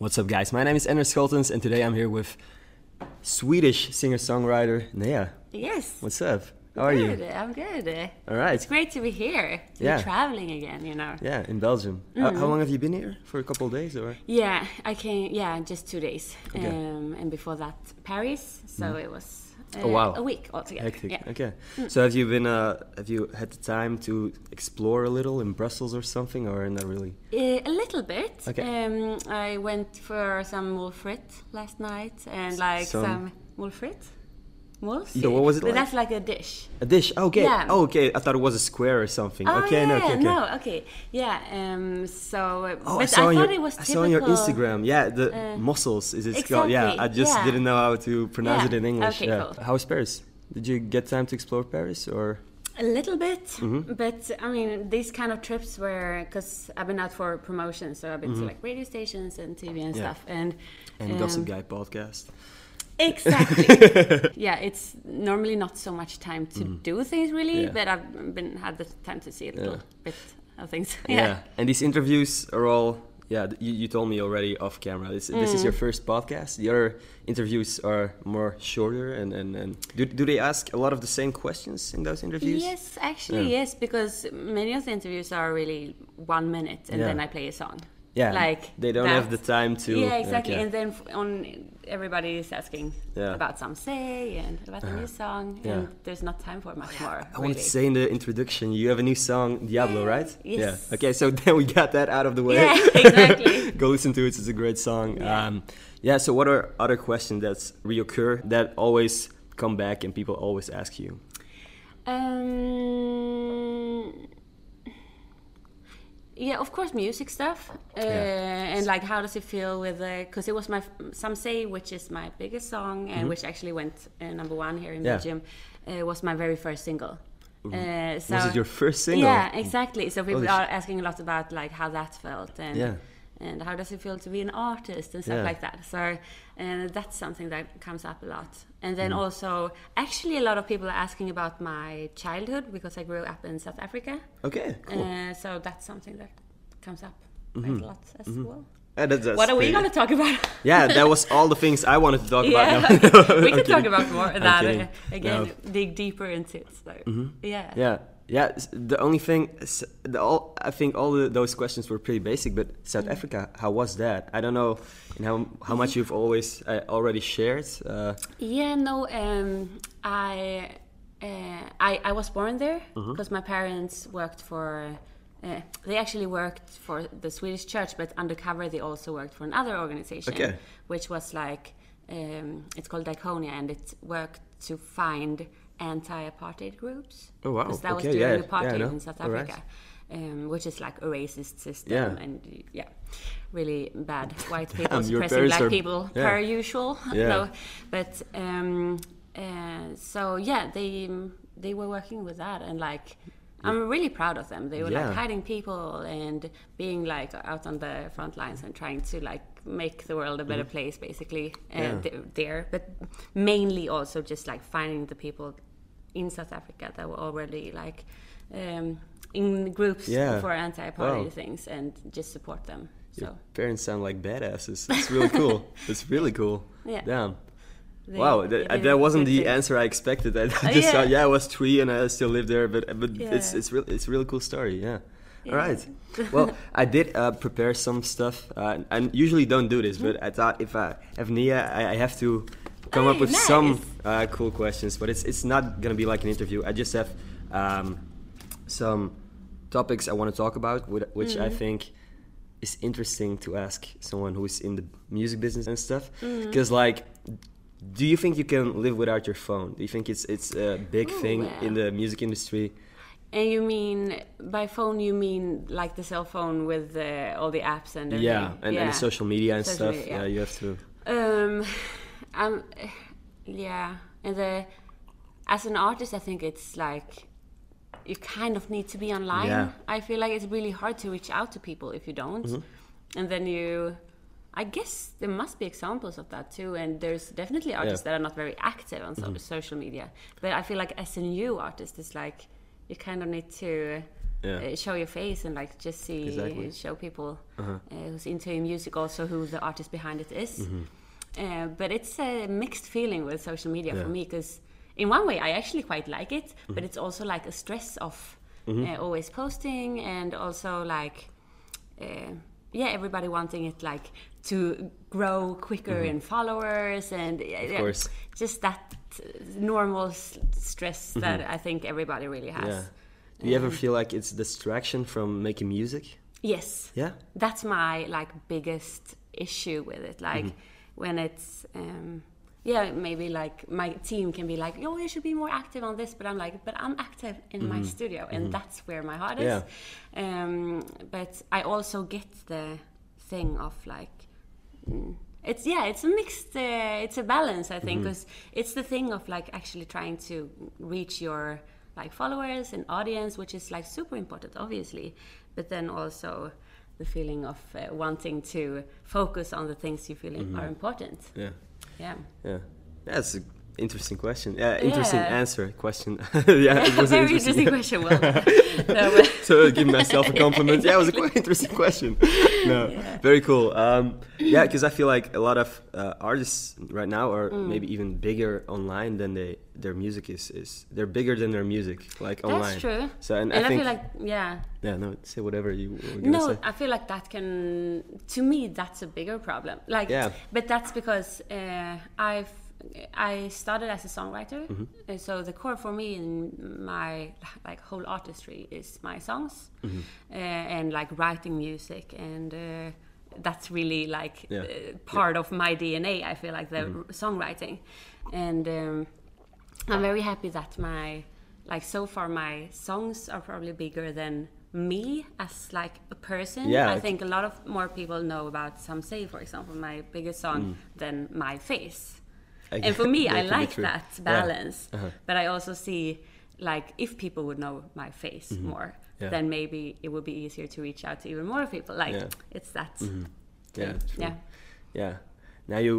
What's up, guys? My name is Anders Scholtens, and today I'm here with Swedish singer-songwriter Nea. Yes. What's up? How are good. you? I'm good. All right. It's great to be here. To Yeah. be traveling again, you know. Yeah, in Belgium. How, how long have you been here? For a couple of days, or? Yeah, I came. Yeah, just two days. Okay. Um, and before that, Paris. So it was. Uh, Oh, wow. A week altogether. Hectic. Yeah. Okay. So have you been? Uh, have you had the time to explore a little in Brussels or something, or not really? Uh, a little bit. Okay. Um, I went for some moules-frites last night and like Some- some, moules-frites. Muls? Yeah, what was it But like? that's like a dish. A dish. Okay. Yeah. Oh, okay. I thought it was a square or something. Oh, okay. yeah, no. Okay. Okay. no, okay, yeah. Um, so, Oh, but I saw, on thought your, it was I saw on your Instagram. Yeah, the Uh, mussels is it called? Yeah, I just yeah. didn't know how to pronounce it in English. okay, yeah. cool. How was Paris? Did you get time to explore Paris or? A little bit, Mm-hmm. but I mean, these kind of trips were because I've been out for promotion, so I've been to like radio stations and TV and Mm-hmm. Stuff, and And um, Gossip Guy podcast. Exactly. yeah, it's normally not so much time to do things really. Yeah. but I've been had the time to see a little Yeah. bit of things. Yeah. And these interviews are all. Yeah, you, you told me already off camera. This, this is your Mm. first podcast. The other interviews are more shorter, and and, and do, do they ask a lot of the same questions in those interviews? Yes, actually, Yeah. yes, because many of the interviews are really one minute, and Yeah. then I play a song. Yeah, like they don't have the time to. Yeah, exactly. okay. And then on everybody is asking Yeah. about some say and about the new song, Yeah. and there's not time for much more. I wanted really. to say in the introduction, you have a new song, Diablo, right? yes. Yeah. Okay, so then we got that out of the way. Yeah, exactly. Go listen to it. It's a great song. Yeah. Um, yeah. So, what are other questions that reoccur that always come back and people always ask you? Um, yeah, of course, music stuff, uh, Yeah. and like how does it feel with because it was my some say which is my biggest song and which actually went uh, number one here in Mm-hmm. Yeah. Belgium uh, was my very first single. Uh, so Was it your first single? Yeah, exactly. So people Holy are asking a lot about like how that felt and Yeah. And how does it feel to be an artist and stuff Yeah. like that. So and that's something that comes up a lot. And then Mm-hmm. also, actually, a lot of people are asking about my childhood because I grew up in South Africa. Okay, cool. Uh, so that's something that comes up quite a lot as well. Yeah, that's- that's What are we going to talk about? Yeah, that was all the things I wanted to talk yeah, about. No, we can talk about more of that uh, again. No. Dig deeper into it. So yeah, Yeah, yeah. The only thing, the, all, I think all the, those questions were pretty basic. But South Mm. Africa, how was that? I don't know, know, how much you've always uh, already shared. Uh, Yeah, no, um, I, uh, I I was born there Mm-hmm. because my parents worked for. Uh, they actually worked for the Swedish church, but undercover they also worked for another organization, Okay. which was like um, it's called Diakonia, and it worked to find anti-apartheid groups. Oh, wow. 'Cause that Okay, was during yeah, the apartheid yeah, in South All right. Africa. Um, which is like a racist system Yeah. and yeah, really bad white people suppressing black are- people per usual. No, but um, uh, so yeah, they they were working with that, and like I'm really proud of them. They were like hiding people and being like out on the front lines and trying to like make the world a better place, basically. Uh, Mm-hmm. Yeah. th- there, but mainly also just like finding the people in South Africa that were already like. Um, in groups Yeah. for anti-apartheid Wow. things and just support them. So Your parents sound like badasses. It's really cool. it's really cool. Yeah. Damn. they- wow, that, did that wasn't the answer I expected. I just yeah. thought, yeah, I was three and I still live there, but but it's Yeah. it's real it's a really cool story. Yeah. All Yeah. right. Well, I did uh, prepare some stuff. Uh, I usually don't do this, but I thought if I have Nea, I, I have to come up with nice. some uh, cool questions. But it's it's not gonna be like an interview. I just have um, some topics I want to talk about, which I think is interesting to ask someone who's in the music business and stuff. Because like, do you think you can live without your phone? Do you think it's it's a big Ooh, thing well. in the music industry? And you mean by phone? You mean like the cell phone with uh, all the apps and everything? Yeah, and, and the social media and Social stuff. media, Yeah. yeah. you have to. Um, I'm, yeah, and the as an artist, I think it's like you kind of need to be online. Yeah. Mm-hmm. I feel like it's really hard to reach out to people if you don't, and then you. I guess there must be examples of that too, and there's definitely artists that are not very active on Mm-hmm. social media. But I feel like as a new artist, it's like you kind of need to Yeah. uh, show your face and like just see Exactly. show people Uh-huh. uh, who's into your music also who the artist behind it is. Mm-hmm. Uh, but it's a mixed feeling with social media Yeah. for me because in one way I actually quite like it, Mm-hmm. but it's also like a stress of uh, always posting and also like uh, yeah everybody wanting it like to grow quicker in followers and Mm-hmm. course. just that normal s- stress that I think everybody really has. Mm-hmm. Yeah. Do you ever feel like it's distraction from making music? Yes. Yeah. that's my like biggest issue with it like Mm-hmm. When it's um yeah maybe like my team can be like oh you should be more active on this but i'm like but i'm active in my studio and that's where my heart is Mm-hmm. Yeah. um but i also get the thing of like mm, it's yeah it's a mixed uh, it's a balance i think Mm-hmm. because it's the thing of like actually trying to reach your like followers and audience which is like super important obviously but then also the feeling of uh, wanting to focus on the things you feel Mm-hmm. are important Yeah. yeah Yeah. That's interesting question. Yeah, interesting Yeah. answer. Question. yeah, it was an very interesting question well no, so give myself a compliment. Yeah, it was a quite interesting question. No, very cool. Um, yeah, because I feel like a lot of uh, artists right now are Mm. maybe even bigger online than they their music is. Is they're bigger than their music like online. that's true So and, and I I, think feel like yeah yeah, no, say whatever you were gonna say. no say. i feel like that can to me that's a bigger problem like Yeah. but that's because uh, i've i started as a songwriter Mm-hmm. so the core for me in my like whole artistry is my songs Mm-hmm. uh, and like writing music and uh, that's really like Yeah. Mm-hmm. uh, part of my dna i feel like the r- songwriting and um, i'm very happy that my like so far my songs are probably bigger than me as like a person Yeah, i I think a lot of more people know about some say for example my biggest song Mm. than my face I and for me i like that Yeah. balance Uh-huh. but i also see like if people would know my face more Mm-hmm. Yeah. then maybe it would be easier to reach out to even more people like Yeah. Mm-hmm. it's that Yeah, thing. true. yeah Yeah. Now you,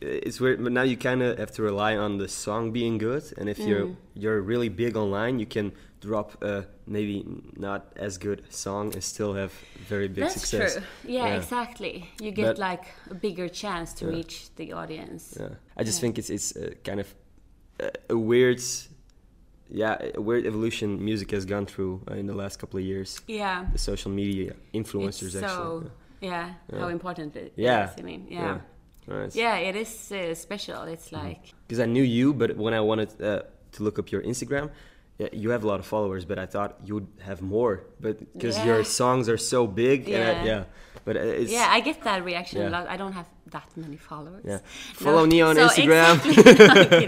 it's weird, but now you kind of have to rely on the song being good, and if you're Mm. you're really big online, you can drop a maybe not as good song and still have very big That's success. true. Yeah, exactly. You get But- like a bigger chance to Yeah. reach the audience. Yeah. I just Yeah. think it's it's uh, kind of a, a weird, yeah, a weird evolution music has gone through uh, in the last couple of years. Yeah. The social media influencers It's so actually. yeah, how important it Yeah. is, I mean, Yeah. Yeah. Yeah, it is uh, special. It's Mm-hmm. like because I knew you, but when I wanted uh, to look up your Instagram, yeah, you have a lot of followers, but I thought you would have more, but because Yeah. your songs are so big, and I, Yeah. yeah, but uh, it's yeah, I get that reaction Yeah. a lot. I don't have that many followers. Yeah. No, Follow me on so Instagram. exactly-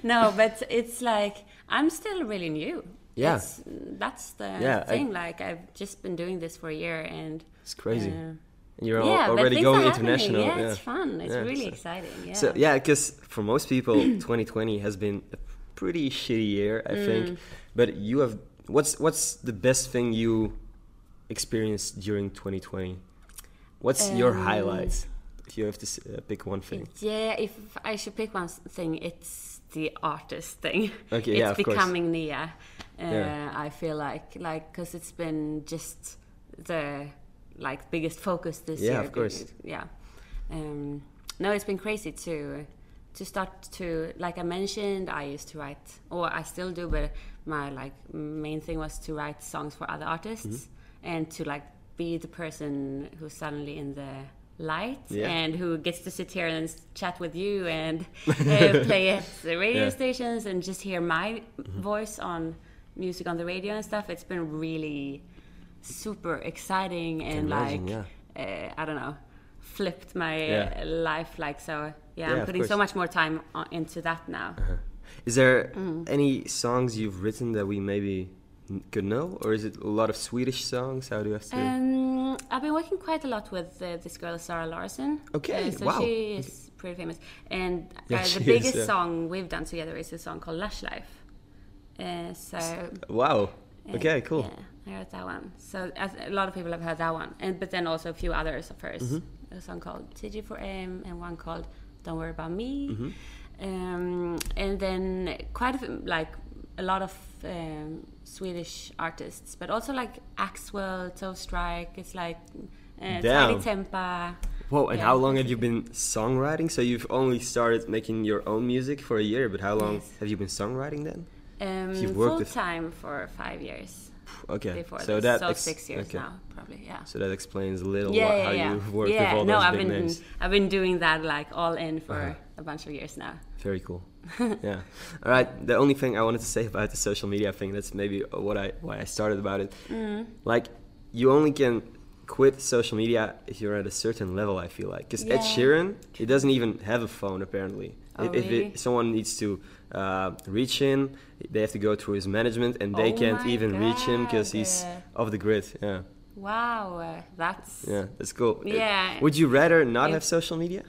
no, no, but it's like I'm still really new. Yeah. It's, that's the Yeah, I- thing. like I've just been doing this for a year, and it's crazy. uh, you're yeah, already going international. Yeah, it's fun. It's Yeah, really so- exciting. Yeah. So yeah, because for most people, 2020 has been a pretty shitty year, I Mm. think. But you have what's what's the best thing you experienced during 2020? What's your Um, highlights? If you have to uh, pick one thing. Yeah, if I should pick one thing, it's the artist thing. Okay, it's yeah, of course. becoming Nea. Uh, Yeah. I feel like, like, because it's been just the like biggest focus this Yeah, year. of course. Yeah. Um, no, it's been crazy to to start to like I mentioned. I used to write, or I still do, but my like main thing was to write songs for other artists Mm-hmm. and to like be the person who's suddenly in the light Yeah. and who gets to sit here and chat with you and uh, play at the radio Yeah. stations and just hear my voice on music on the radio and stuff. It's been really super exciting and imagine, like uh, I don't know, flipped my Yeah. life like so. Yeah, Yeah, I'm putting so much more time on, into that now. Is there Mm. any songs you've written that we maybe could know, or is it a lot of Swedish songs? How do you have to? Um, I've been working quite a lot with uh, this girl Zara Larsson. Okay, Uh, so wow. she is pretty famous, and uh, the is, biggest yeah. song we've done together is a song called Lush Life. Uh, so wow. Okay, cool. I heard that one. So as, a lot of people have heard that one, and but then also a few others of hers. Mm-hmm. A song called TG4M, and one called Don't Worry About Me. Mm-hmm. Um, and then quite a few, like a lot of um, Swedish artists, but also like Axwell, Tove Styrke. It's like uh, Damn. Tinie Tempah. Whoa, and Yeah, how long have you been songwriting? So you've only started making your own music for a year, but how long Yes. have you been songwriting then? Um, You've worked full time for five years Okay, before so this. that so ex- six years okay. now, probably. Yeah. So that explains a little yeah, what, yeah, how yeah. you've worked yeah. with all no, those I've big been names. I've been doing that like all in for Uh-huh. a bunch of years now. Very cool. yeah. All right. The only thing I wanted to say about the social media thing, that's maybe what I why I started about it. Mm. Like, you only can quit social media if you're at a certain level. I feel like because Ed. Sheeran, he doesn't even have a phone apparently. Oh, if if really? it, someone needs to uh, reach him, they have to go through his management, and they Oh can't even reach him because he's off the grid. Yeah. Wow, uh, that's Yeah. That's cool. Yeah. Would you rather not have social media?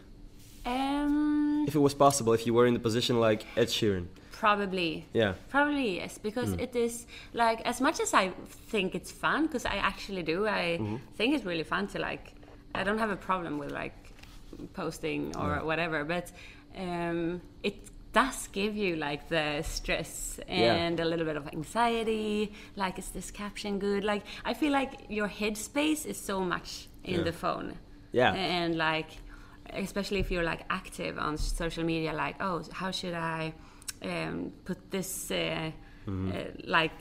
um If it was possible, if you were in the position like Ed Sheeran. probably Yeah. Probably yes, because Mm. it is like as much as I think it's fun, because I actually do. I Mm-hmm. think it's really fun to like. I don't have a problem with like posting or whatever, but um, it does give you like the stress Yeah. and a little bit of anxiety. Like, is this caption good? Like, I feel like your headspace is so much in Yeah. the phone. Yeah. and like especially if you're like active on social media like oh how should i um, put this uh, uh, like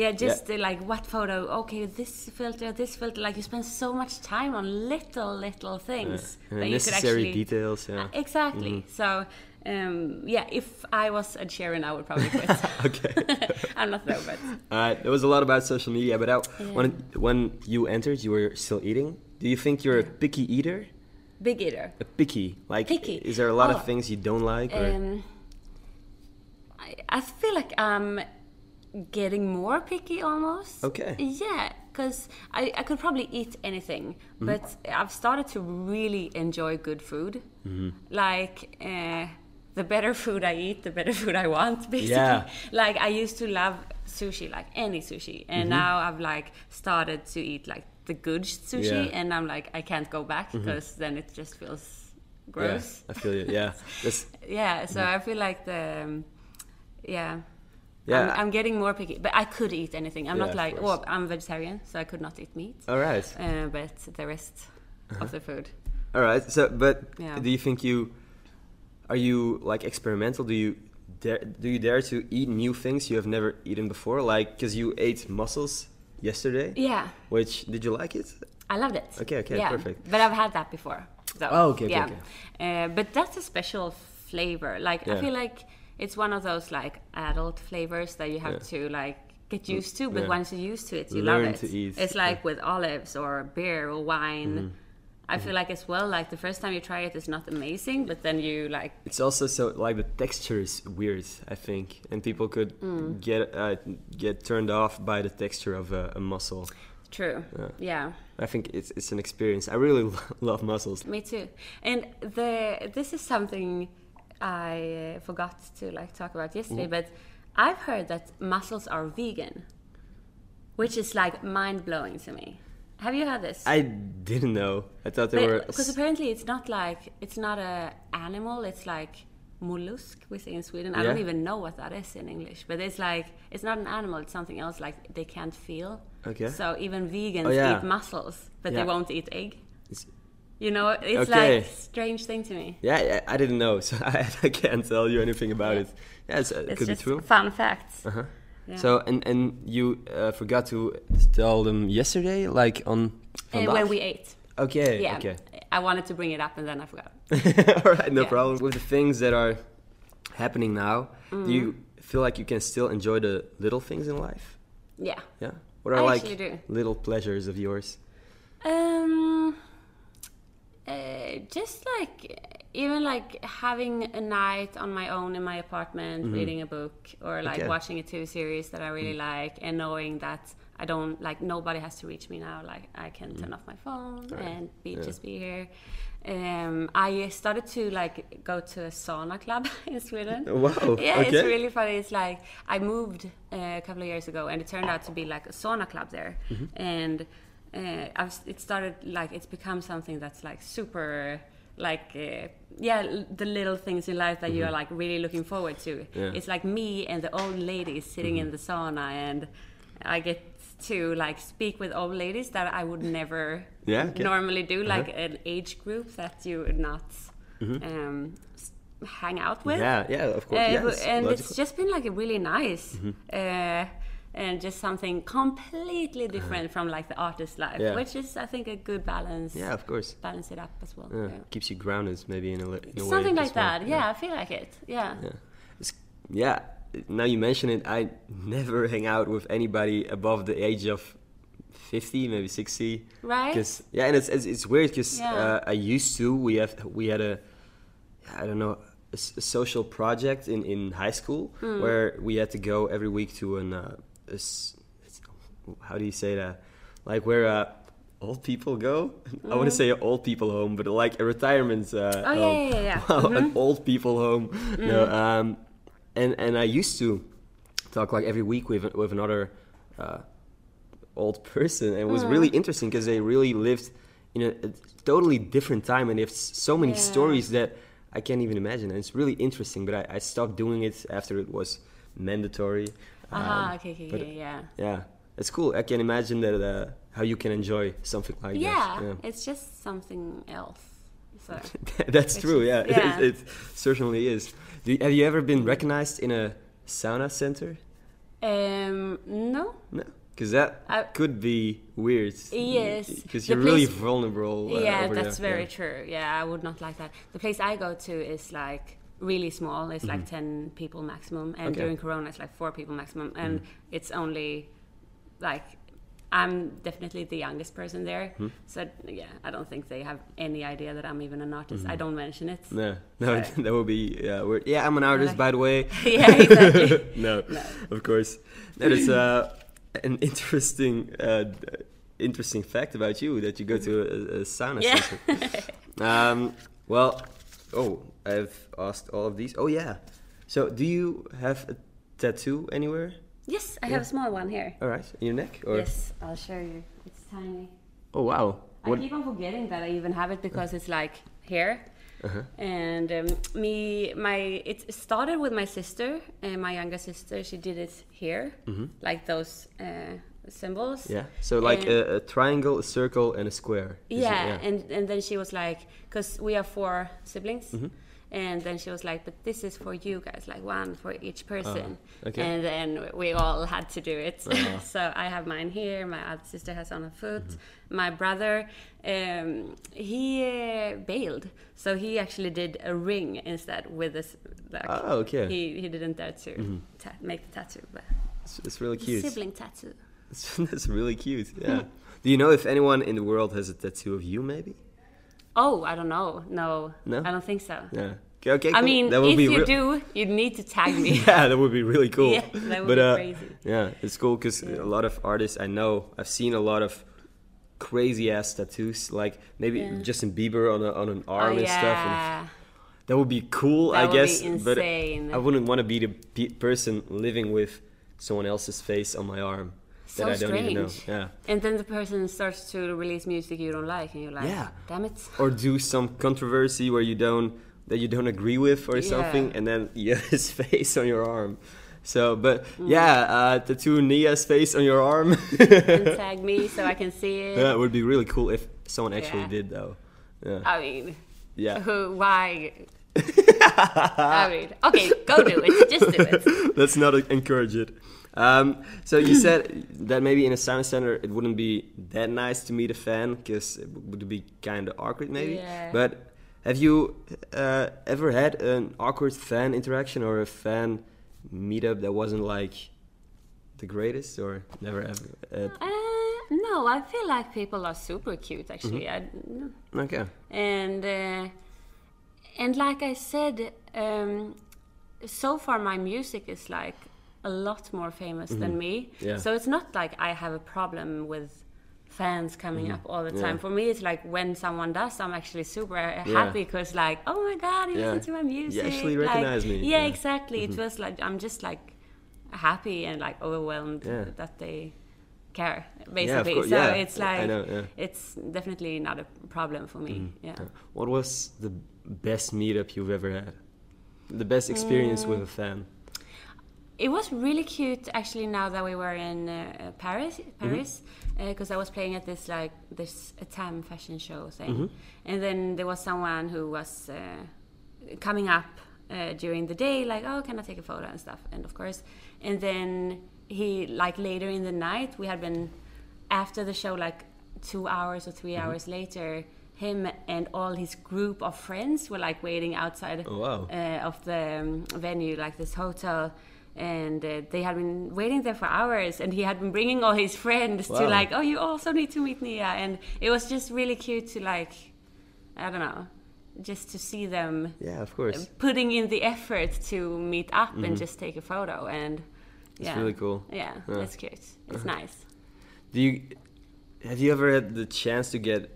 yeah just uh, like what photo okay this filter this filter like you spend so much time on little little things And that you could necessary actually details. Yeah. Uh, exactly so um, yeah if i was a Sheeran i would probably quit okay. i'm not though but All right. There was a lot about social media, but I, Yeah. when when you entered, you were still eating. Do you think you're a picky eater? big eater A picky, like, Picky. is there a lot Oh. of things you don't like? Or? Um, I, I feel like I'm getting more picky almost. Okay. Yeah, because I, I could probably eat anything, Mm-hmm. but I've started to really enjoy good food. Mm-hmm. Like, uh, the better food I eat, the better food I want, basically. Yeah. Like, I used to love sushi, like any sushi, and Mm-hmm. now I've like started to eat like the good sushi, Yeah. Mm-hmm. and I'm like, I can't go back because then it just feels gross Yeah, I feel you. Yeah. Yeah so i feel like the um, yeah Yeah. I'm, I'm getting more picky but i could eat anything i'm Yeah, not like oh i'm a vegetarian so i could not eat meat all right. uh, but the rest of the food All right. So, but Yeah. do you think you are you like experimental? Do you dare do you dare to eat new things you have never eaten before? Like, because you ate mussels yesterday. yeah Which did you like it? i loved it Okay, okay, yeah. perfect. but i've had that before so, Oh, okay, okay, yeah okay. Uh, but that's a special flavor like i feel like it's one of those like adult flavors that you have Yeah. to like get used to but yeah. once you're used to it you Learn love it it's like with olives or beer or wine Mm-hmm. I feel like as well, like the first time you try it is not amazing, but then you like, It's also so like the texture is weird, I think, and people could Mm. get uh, get turned off by the texture of a, a mussel. true. Yeah. Yeah, I think it's it's an experience. I really love mussels. me too. And the this is something I forgot to like talk about yesterday, Mm-hmm. but I've heard that mussels are vegan, which is like mind blowing to me. Have you had this? I didn't know. I thought they were. because apparently it's not like it's not a animal. It's like mollusk we say in Sweden. I don't even know what that is in English, but it's like it's not an animal. It's something else. Like they can't feel. Okay. So even vegans Oh, yeah. eat mussels, but Yeah. they won't eat egg. It's- You know, it's Okay. like strange thing to me. yeah, yeah, I didn't know, so I, I can't tell you anything about Yeah. it. Yeah, it's, uh, it It's could be true. fun facts. Uh-huh. Yeah. So and and you uh, forgot to tell them yesterday, like on. Uh, when we ate. Okay. Yeah. Okay. I wanted to bring it up and then I forgot. All right, no Yeah. problem. With the things that are happening now, do Mm-hmm. you feel like you can still enjoy the little things in life? Yeah. Yeah. What are I like do. little pleasures of yours? Um, uh, just like even like having a night on my own in my apartment, reading a book, or like Mm-hmm. Okay. Watching a TV series that I really like, and knowing that I don't like nobody has to reach me now. Like I can turn off my phone and be. Yeah. just be here. Um, I started to like go to a sauna club in Sweden. Wow. Yeah, okay. it's really funny. It's like I moved uh, a couple of years ago, and it turned out to be like a sauna club there, Mm-hmm. and uh, I've, it started like it's become something that's like super like uh, yeah the little things in life that you are like really looking forward to Mm-hmm. Yeah. Mm-hmm. it's like me and the old ladies sitting in the sauna and i get to like speak with old ladies that i would never Yeah, okay. normally do like Uh-huh. an age group that you would not um, hang out with Mm-hmm. Yeah, yeah, of course. uh, yes, and logical. it's just been like really nice Mm-hmm. uh, and just something completely different from like the artist life Uh-huh. Yeah. which is i think a good balance yeah, of course. balance it up as well Yeah. yeah. Keeps you grounded, maybe in a, in a way. something like well. that yeah. i feel like it yeah Yeah. It's, yeah. Now you mention it, I never hang out with anybody above the age of 50, maybe 60. Right? Cause, yeah, and it's it's, it's weird because Yeah. uh, I used to. We have we had a I don't know a, a social project in in high school Hmm. where we had to go every week to an uh, a s- it's- how do you say that like where uh, old people go. I want to say old people home, but like a retirement. Uh. Oh, yeah, home. yeah, yeah, Wow, yeah. an old people home. Mm. No, um, and and I used to talk like every week with with another uh, old person, and it was Mm. really interesting because they really lived in a, a totally different time, and they have so many Yeah. stories that I can't even imagine. And it's really interesting, but I, I stopped doing it after it was mandatory. Aha Um, okay okay, yeah yeah, it's cool. I can imagine that uh, how you can enjoy something like yeah, that. it's just something else so That's true. is- Yeah, yeah. It, it certainly is. Do you, have you ever been recognized in a sauna center? um no No, because that I- could be weird. Yes, because you're really vulnerable. Uh, yeah that's there. very yeah. true yeah i would not like that the place i go to is like really small it's like 10 people maximum and Mm-hmm. Okay. Mm-hmm. during corona it's like four people maximum and it's only like i'm definitely the youngest person there Hmm? so yeah i don't think they have any idea that i'm even an artist i don't mention it No, no, So- that would be yeah. Weird. Yeah, I'm an artist, like- by the way. yeah exactly no, No. of course. That is uh, an interesting, uh, interesting fact about you that you go to a, a sauna Yeah. um, well, oh, I've asked all of these. Oh yeah. So, do you have a tattoo anywhere? yes i have a small one here All right, in your neck, or yes i'll show you it's tiny oh wow, I keep on forgetting that I even have it because it's like here. Uh-huh. And um, me, my it started with my sister, and my younger sister. She did it here, like those uh, symbols. Yeah. So like a, a triangle, a circle, and a square. Is it- Yeah, and and then she was like, because we are four siblings, Mm-hmm. And then she was like, but this is for you guys, like one for each person. Ah, okay. And then we all had to do it. Uh-huh. so I have mine here. My other sister has on a foot. Mm-hmm. My brother, um, he uh, bailed, so he actually did a ring instead with this. Like, Oh, okay. Mm-hmm. He he didn't dare to ta- make the tattoo, but it's, it's really cute. sibling tattoo. That's really cute. Yeah. Do you know if anyone in the world has a tattoo of you? Maybe. Oh, I don't know. No, No? I don't think so. Yeah. Okay. okay Cool. I mean, that would if be you do, you need to tag me. yeah, that would be really cool. Yeah, that would but, be uh, crazy. Yeah, it's cool because a lot of artists I know, I've seen a lot of crazy ass tattoos, like maybe Yeah. Justin Bieber on a, on an oh arm and stuff. And that would be cool, That I would be guess. But. I wouldn't want to be the pe- person living with someone else's face on my arm so that I don't even know. strange. Yeah. And then the person starts to release music you don't like, and you're like, Yeah. damn it. or do some controversy where you don't that you don't agree with or Yeah. something and then you have his face on your arm so but Mm. yeah uh, tattoo Nea's face on your arm and tag me so I can see it. yeah it would be really cool if someone actually Yeah. did though yeah I mean, yeah who? Why? I mean, okay, go do it. Just do it. let's not encourage it um, so you said that maybe in a sound center it wouldn't be that nice to meet a fan because it would be kind of awkward maybe Yeah. but have you uh, ever had an awkward fan interaction or a fan meetup that wasn't like the greatest or never ever uh, Uh, no, I feel like people are super cute. Actually, Mm-hmm. I, okay and uh, and like I said, um, so far my music is like a lot more famous than me. Mm-hmm. Yeah. So it's not like I have a problem with fans coming up all the Mm-hmm. Yeah. time. For me, it's like when someone does, I'm actually super happy because like, oh my god, you Yeah. listen to my music. actually Like, me. Yeah, Yeah. Mm-hmm. exactly. It was like I'm just like happy and like overwhelmed that they care basically. so it's like know. It's definitely not a problem for me. Mhm. Yeah. What was the best meetup you've ever had? The best experience with Mm. a fan? It was really cute actually. Now that we were in uh, Paris, Mm-hmm. Paris, because I was playing at this like this Etam fashion show thing, Mm-hmm. and then there was someone who was uh, coming up uh, during the day, like, oh, can I take a photo and stuff, and of course, and then he like later in the night we had been after the show like two hours or 3 Mm-hmm. hours later. Him and all his group of friends were like waiting outside Oh, wow. uh, of the um, venue, like this hotel, and uh, they had been waiting there for hours. And he had been bringing all his friends to like, oh, you also need to meet Nea, and it was just really cute to like, I don't know, just to see them Yeah, of course. putting in the effort to meet up and just take a photo, and It's yeah, really cool. yeah, Yeah. it's cute, it's nice. Do you have you ever had the chance to get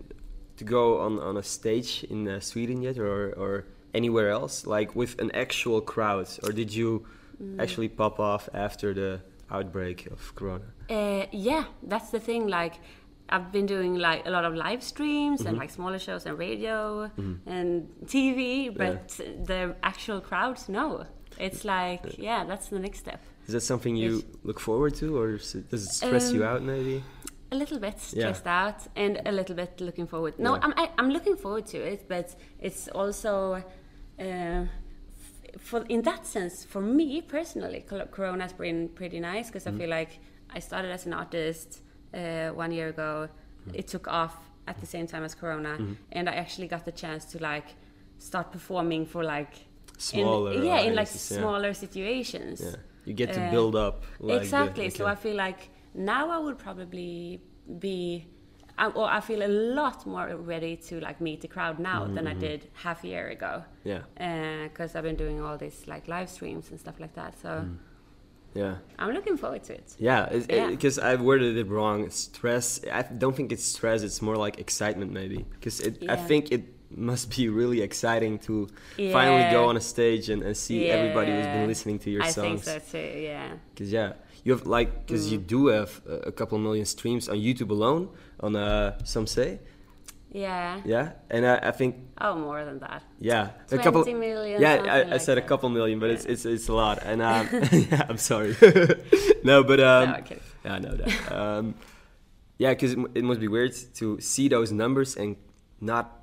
to go on, on a stage in uh, Sweden yet, or or anywhere else, like with an actual crowd, or did you Mm. actually pop off after the outbreak of Corona? Uh, yeah, that's the thing. Like, I've been doing like a lot of live streams Mm-hmm. and like smaller shows and radio and TV, but the actual crowds, no. It's like, yeah, that's the next step. Is that something you Yes. look forward to, or it, does it stress you Um, out? Maybe. A little bit Yeah. stressed out and a little bit looking forward. No, Yeah. I'm I, I'm looking forward to it, but it's also. Uh, for in that sense, for me personally, Corona's been pretty nice because Mm-hmm. I feel like I started as an artist uh, one year ago. Mm-hmm. It took off at the same time as Corona, and I actually got the chance to like start performing for like Smaller in, yeah, in like yeah. smaller situations. Yeah, you get to Uh, build up. Like the- exactly. So. I feel like now I would probably be, I- or I feel a lot more ready to like meet the crowd now than Mm-hmm. I did half a year ago. yeah, Because I've been doing all these like live streams and stuff like that. So Mm. yeah. I'm looking forward to it. Yeah, Yeah. because I worded it wrong. Stress. I don't think it's stress. It's more like excitement, maybe. Because I think it must be really exciting to finally go on a stage and, and see everybody who's been listening to your I songs. I think so too. Yeah. Because yeah, you have like because Mm. you do have a, a couple million streams on YouTube alone. On uh, some say, Yeah. yeah, and I, I think Oh, more than that. yeah, 20 million, Yeah, I, I like said a couple million, but it's Yeah. it's it's a lot. And um, yeah, I'm sorry. no, but um, no, yeah, I know that. Um, yeah, because it, it must be weird to see those numbers and not.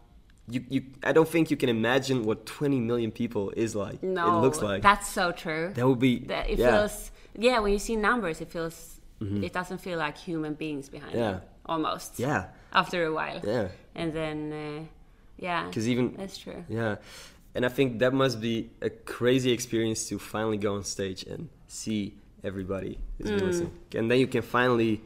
You, you, I don't think you can imagine what 20 million people is like. No, it looks like that's so true. that would be. That it yeah, Mm-hmm. feels yeah when you see numbers it feels it doesn't feel like human beings behind Yeah. them almost yeah, after a while yeah. and then uh, yeah Because even that's true yeah, and I think that must be a crazy experience to finally go on stage and see everybody who's Mm. listening, and then you can finally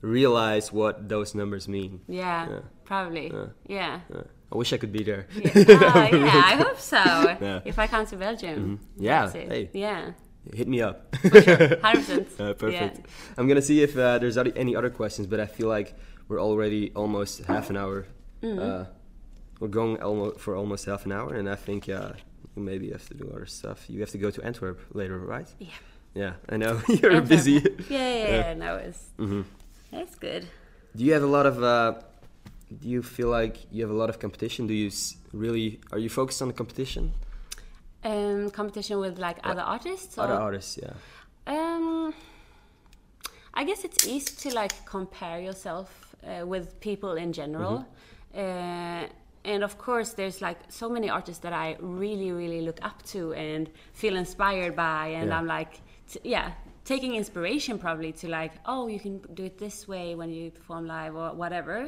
realize what those numbers mean. yeah, Yeah. probably Yeah. yeah Uh, I wish I could be there. yeah, Ah, yeah I hope so Yeah. if I come to Belgium Yeah, that's it. hey. yeah Hit me up. hundred percent Uh, perfect. I'm gonna see if uh, there's any other questions, but I feel like we're already almost half an hour. Mm-hmm. Uh, we're going almost for almost half an hour, and I think uh, you maybe have to do other stuff. You have to go to Antwerp later, right? yeah Yeah, I know you're Antwerp. busy. yeah yeah, Yeah. yeah no it's hmm that's good Do you have a lot of? Uh, do you feel like you have a lot of competition? Do you s- really? Are you focused on the competition? um competition with like other artists or? Other artists, yeah. Um, I guess it's easy to like compare yourself uh, with people in general, uh, and of course, there's like so many artists that I really, really look up to and feel inspired by, and Yeah. I'm like, t- yeah, taking inspiration probably to like, oh, you can do it this way when you perform live or whatever.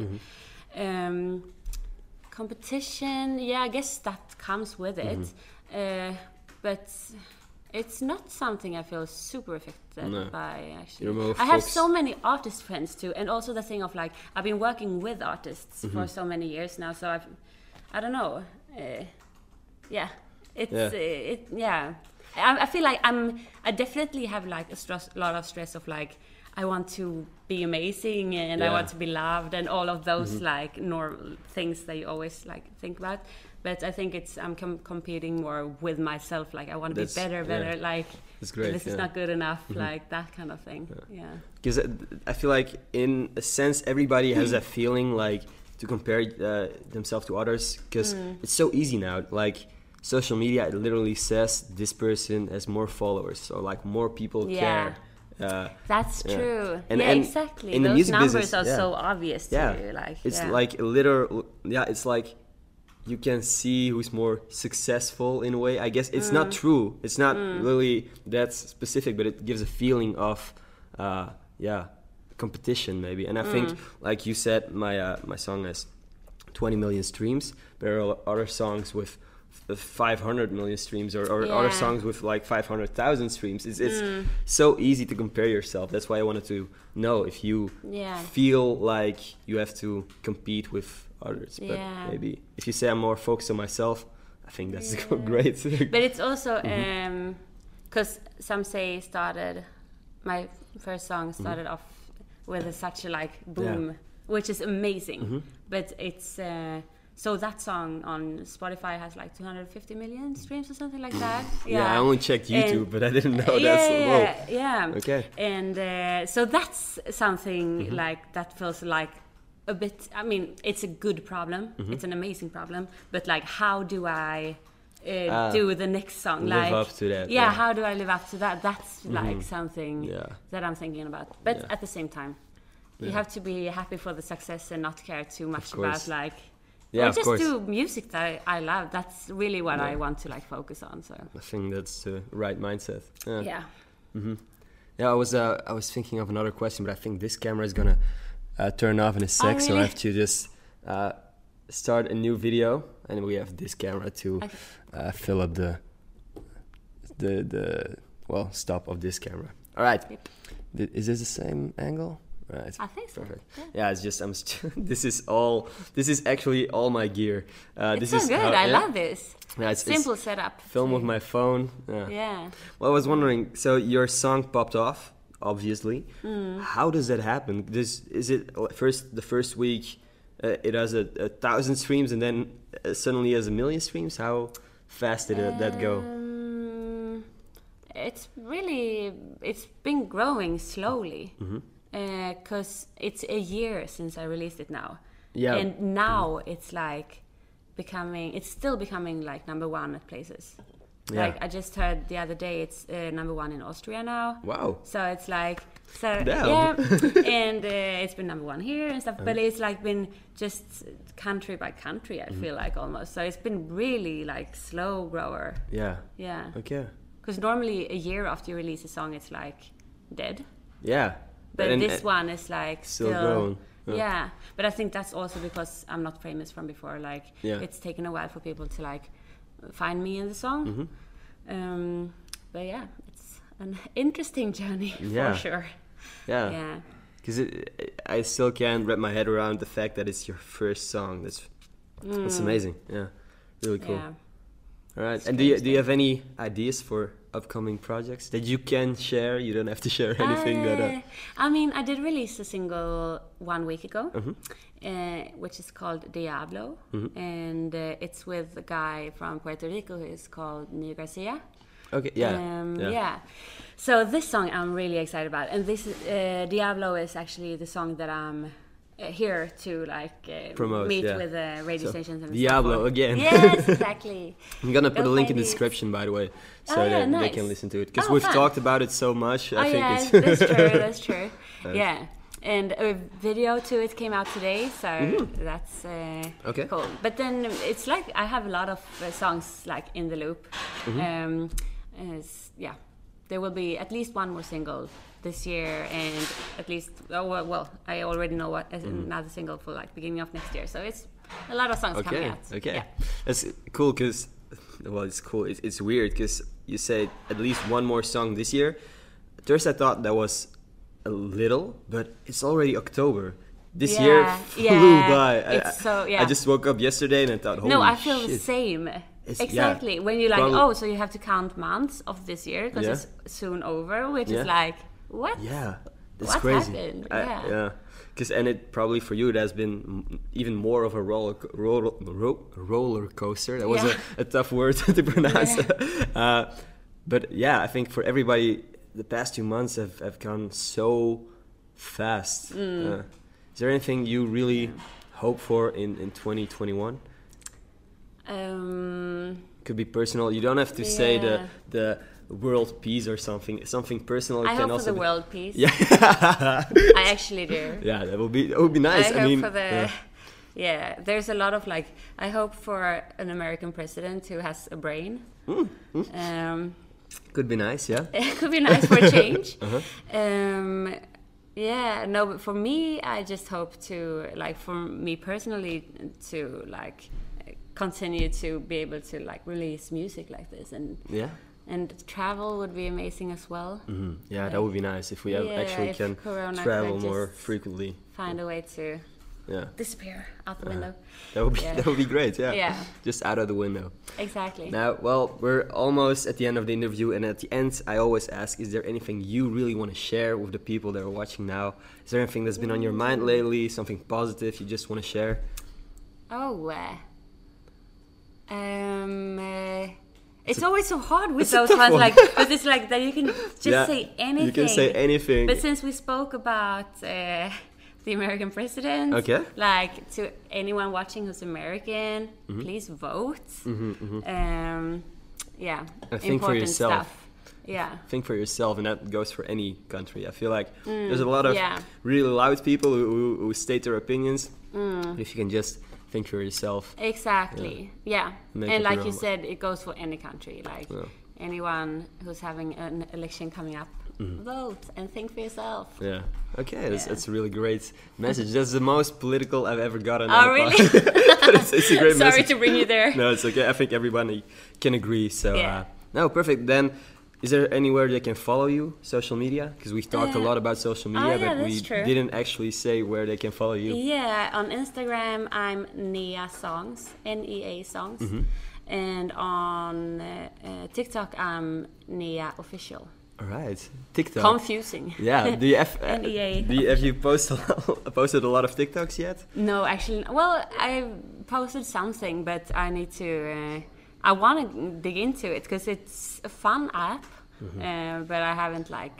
Um, competition, yeah, I guess that comes with it, uh, but it's not something I feel super affected No. by actually. I have so many artist friends too, and also the thing of like I've been working with artists Mm-hmm. for so many years now, so I've, I don't know, uh, yeah, it's Yeah. uh, it yeah. I, I feel like I'm I definitely have like a stress, lot of stress of like I want to be amazing and I want to be loved and all of those like normal things that you always like think about. but I think it's I'm com- competing more with myself. Like I want to be That's- better, yeah. better. Like great. this is yeah. Mm-hmm. not good enough. Like that kind of thing. Yeah. because I feel like in a sense everybody has that feeling like to compare uh, themselves to others because Mm. it's so easy now like social media it literally says this person has more followers so like more people Yeah. care uh, That's true. And- yeah, and exactly. in the Those music numbers business, are so obvious to yeah you. Like it's like a literal yeah it's like you can see who's more successful in a way i guess it's Mm. not true it's not really that specific but it gives a feeling of uh, yeah competition maybe and i think Mm. like you said my uh, my song has 20 million streams there are other songs with 500 million streams or, or other songs with like 500,000 streams it's, it's so easy to compare yourself that's why i wanted to know if you Yeah. feel like you have to compete with others but Yeah. maybe if you say i'm more focused on myself i think that's Yeah. great But it's also Mm-hmm. because some say started my first song Mm-hmm. started off with a, such a like boom, which is amazing. Mm-hmm. But it's uh, so that song on Spotify has like 250 million streams or something like that. yeah, i only checked youtube And- but i didn't know yeah, that's yeah, yeah, yeah. Okay. And uh, so that's something Mm-hmm. like that feels like a bit. I mean, it's a good problem. Mm-hmm. It's an amazing problem. But like, how do I? Uh, Ah, do the next song live like up to that, yeah, yeah. how do i live up to that that's like something Yeah. that i'm thinking about but Yeah. at the same time you have to be happy for the success and not care too much about like Yeah, or just course. do music that I, I love that's really what Yeah. i want to like focus on so i think that's the right mindset yeah yeah Yeah, I was uh, I was thinking of another question, but I think this camera is gonna uh, turn off in a sec, so I have to just uh, start a new video, and we have this camera to Okay. uh, fill up the the the well stop of this camera. All right, Yep. Is this the same angle? Right. i think so Perfect. yeah. Yeah, it's just I'm. St- this is all. This is actually all my gear. Uh, it's this so is good how- i yeah. love this Yeah, it's, it's simple setup film with my phone. Yeah. yeah Well, I was wondering. So your song popped off, obviously. Hmm. How does that happen? This is it first the first week. Uh, it has a, a thousand streams, and then uh, suddenly has a million streams. How fast did it, that go? Um, it's really it's been growing slowly Mm-hmm. Because it's a year since I released it now. Yeah. And now it's like becoming it's still becoming like number one at places. Yeah. Like I just heard the other day, it's uh, number one in Austria now. Wow. So it's like, so Damn. yeah, and uh, it's been number one here and stuff. But it's like been just country by country. I feel like almost. So it's been really like slow grower. Yeah. Yeah. Okay. Because normally a year after you release a song, it's like dead. Yeah. But And, this uh, one is like still still, growing. Yeah. Yeah. But I think that's also because I'm not famous from before. Like Yeah. it's taken a while for people to like find me in the song. Mm-hmm. Um, but yeah, it's an interesting journey Yeah. for sure. Yeah. Yeah. Because I still can't wrap my head around the fact that it's your first song. That's that's amazing. Yeah. Really cool. Mm. Yeah. All right. And do you do you have any ideas for upcoming projects that you can share? You don't have to share anything that. Uh, Uh, I mean, I did release a single one week ago, Mm-hmm. uh, which is called Diablo, and uh, it's with a guy from Puerto Rico who is called Neo Garcia. okay. Yeah. Um, yeah. yeah. So this song I'm really excited about, and this uh, Diablo is actually the song that I'm uh, here to like uh, Promote, meet yeah. with uh, radio So, stations and Diablo again. Yes, exactly. I'm gonna put a link in the description, by the way, so Oh, yeah, that they can listen to it. Because Oh, we've fun. talked about it so much. I oh think yeah, it's that's true. That's true. yeah, and a video to it came out today, so that's uh. Okay. cool. But then it's like I have a lot of uh, songs like in the loop. Mm-hmm. Um, yeah, there will be at least one more single this year, and at least oh well, well I already know what as mm-hmm. another single for like beginning of next year. So it's a lot of songs coming okay. out. Okay. Yeah. That's cool because, well, it's cool. It's, it's weird because you said at least one more song this year. At first, I thought that was a little, but it's already October. This year flew yeah, by. I- so- yeah. I just woke up yesterday and I thought, holy no, I feel the same. It's- yeah. exactly. When you're like, Probably- oh, so you have to count months of this year because Yeah. it's soon over, which Yeah. is like, what? Yeah. That's what crazy. happened? I- yeah. yeah. Because and it probably for you it has been even more of a roller roller, ro- roller coaster. That was Yeah. a, a tough word to pronounce. uh, but yeah, I think for everybody, the past two months have, have gone so fast. Mm. Uh, is there anything you really hope for in, in 2021? Um, Could be personal. You don't have to say the the world peace or something. Something personal. I can hope for also the be- world peace. Yeah. I actually do. yeah, that would be that would be nice. I I, hope mean, for the yeah. yeah. There's a lot of like I hope for an American president who has a brain. Mm, Um, could be nice. Yeah. it could be nice for a change. Uh-huh. um, yeah, no, but for me, I just hope to like for me personally to like continue to be able to like release music like this and Yeah. And travel would be amazing as well. hmm Yeah, that would be nice if we Yeah, actually if can Corona travel more frequently. Find a way to Yeah, disappear out the window. that would be Yeah. that would be great. Yeah. Yeah. Just out of the window. Exactly. Now, well, we're almost at the end of the interview, and at the end, I always ask: Is there anything you really want to share with the people that are watching now? Is there anything that's been on your mind lately? Something positive you just want to share? Oh, uh, um, uh, it's always so hard with those ones, one. like, because it's like that you can just Yeah, say anything. You can say anything. But since we spoke about uh, the American president, Okay. like to anyone watching who's American, Mm-hmm. please vote. Um, yeah, And think for yourself. stuff. Yeah. think for yourself, and that goes for any country. I feel like there's a lot of Mm, yeah. really loud people who, who, who state their opinions. Mm. If you can just think for yourself, Exactly. Yeah. Make and like you said, it goes for any country. Like Yeah. anyone who's having an election coming up, Mm-hmm. vote and think for yourself. yeah. Okay, that's, Yeah. that's a really great message. That's the most political I've ever gotten. Oh, on a really? It's, it's a great message. Sorry message. to bring you there. No, it's okay. I think everybody can agree. So, Yeah. uh, no, perfect. Then, is there anywhere they can follow you, social media? Because we've talked a Uh, lot about social oh, media, yeah, but we true. didn't actually say where they can follow you. Yeah, on Instagram I'm Nea Songs, N E A Songs, Mm-hmm. and on uh, uh, TikTok I'm Nea Official. All right, TikTok. Confusing. yeah, do you have, uh, NEA. do you, have you posted posted a lot of TikToks yet? No, actually, well, I posted something, but I need to. I want to dig into it because it's a fun app, uh, but I haven't like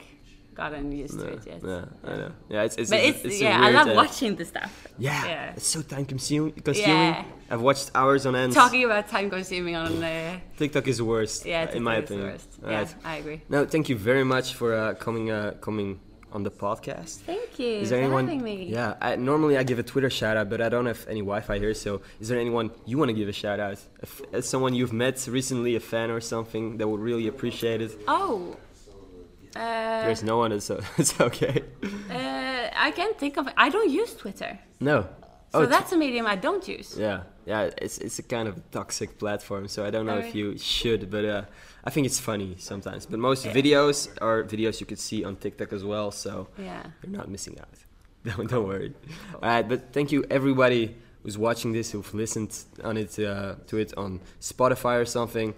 gotten used to it yet. Mm-hmm. Yeah, I know. Yeah, it's it's, But it's, it's yeah, I love uh, watching the stuff. Yeah, Yeah. it's so time consuming. Consuming. Yeah. I've watched hours on end. Talking about time consuming on. Uh, TikTok is the worst. yeah, uh, in my TikTok is the opinion. worst. All Yeah, right. I agree. No, thank you very much for uh, coming uh, coming on the podcast. Thank you Is there anyone? me. Yeah, I, normally I give a Twitter shout out, but I don't have any Wi-Fi here. So, is there anyone you want to give a shout out? If, as someone you've met recently, a fan or something that would really appreciate it. Oh. Uh, There's no one, so it's okay. uh, I can't think of. I don't use Twitter, No. so t- that's a medium I don't use. yeah, yeah. It's it's a kind of toxic platform, so I don't know if you should, but uh, I think it's funny sometimes. But most Yeah. videos are videos you could see on TikTok as well, so Yeah. you're not missing out. Don't, don't worry. All right, but thank you everybody who's watching this, who've listened on it uh, to it on Spotify or something.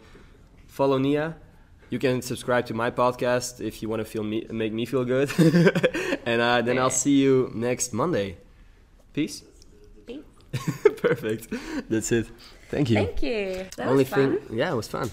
Follow Nea. You can subscribe to my podcast if you want to feel me, make me feel good. and uh, then I'll see you next Monday. Peace. Peace. Perfect. That's it. Thank you. Thank you. That Only was fun. thing, yeah, it was fun.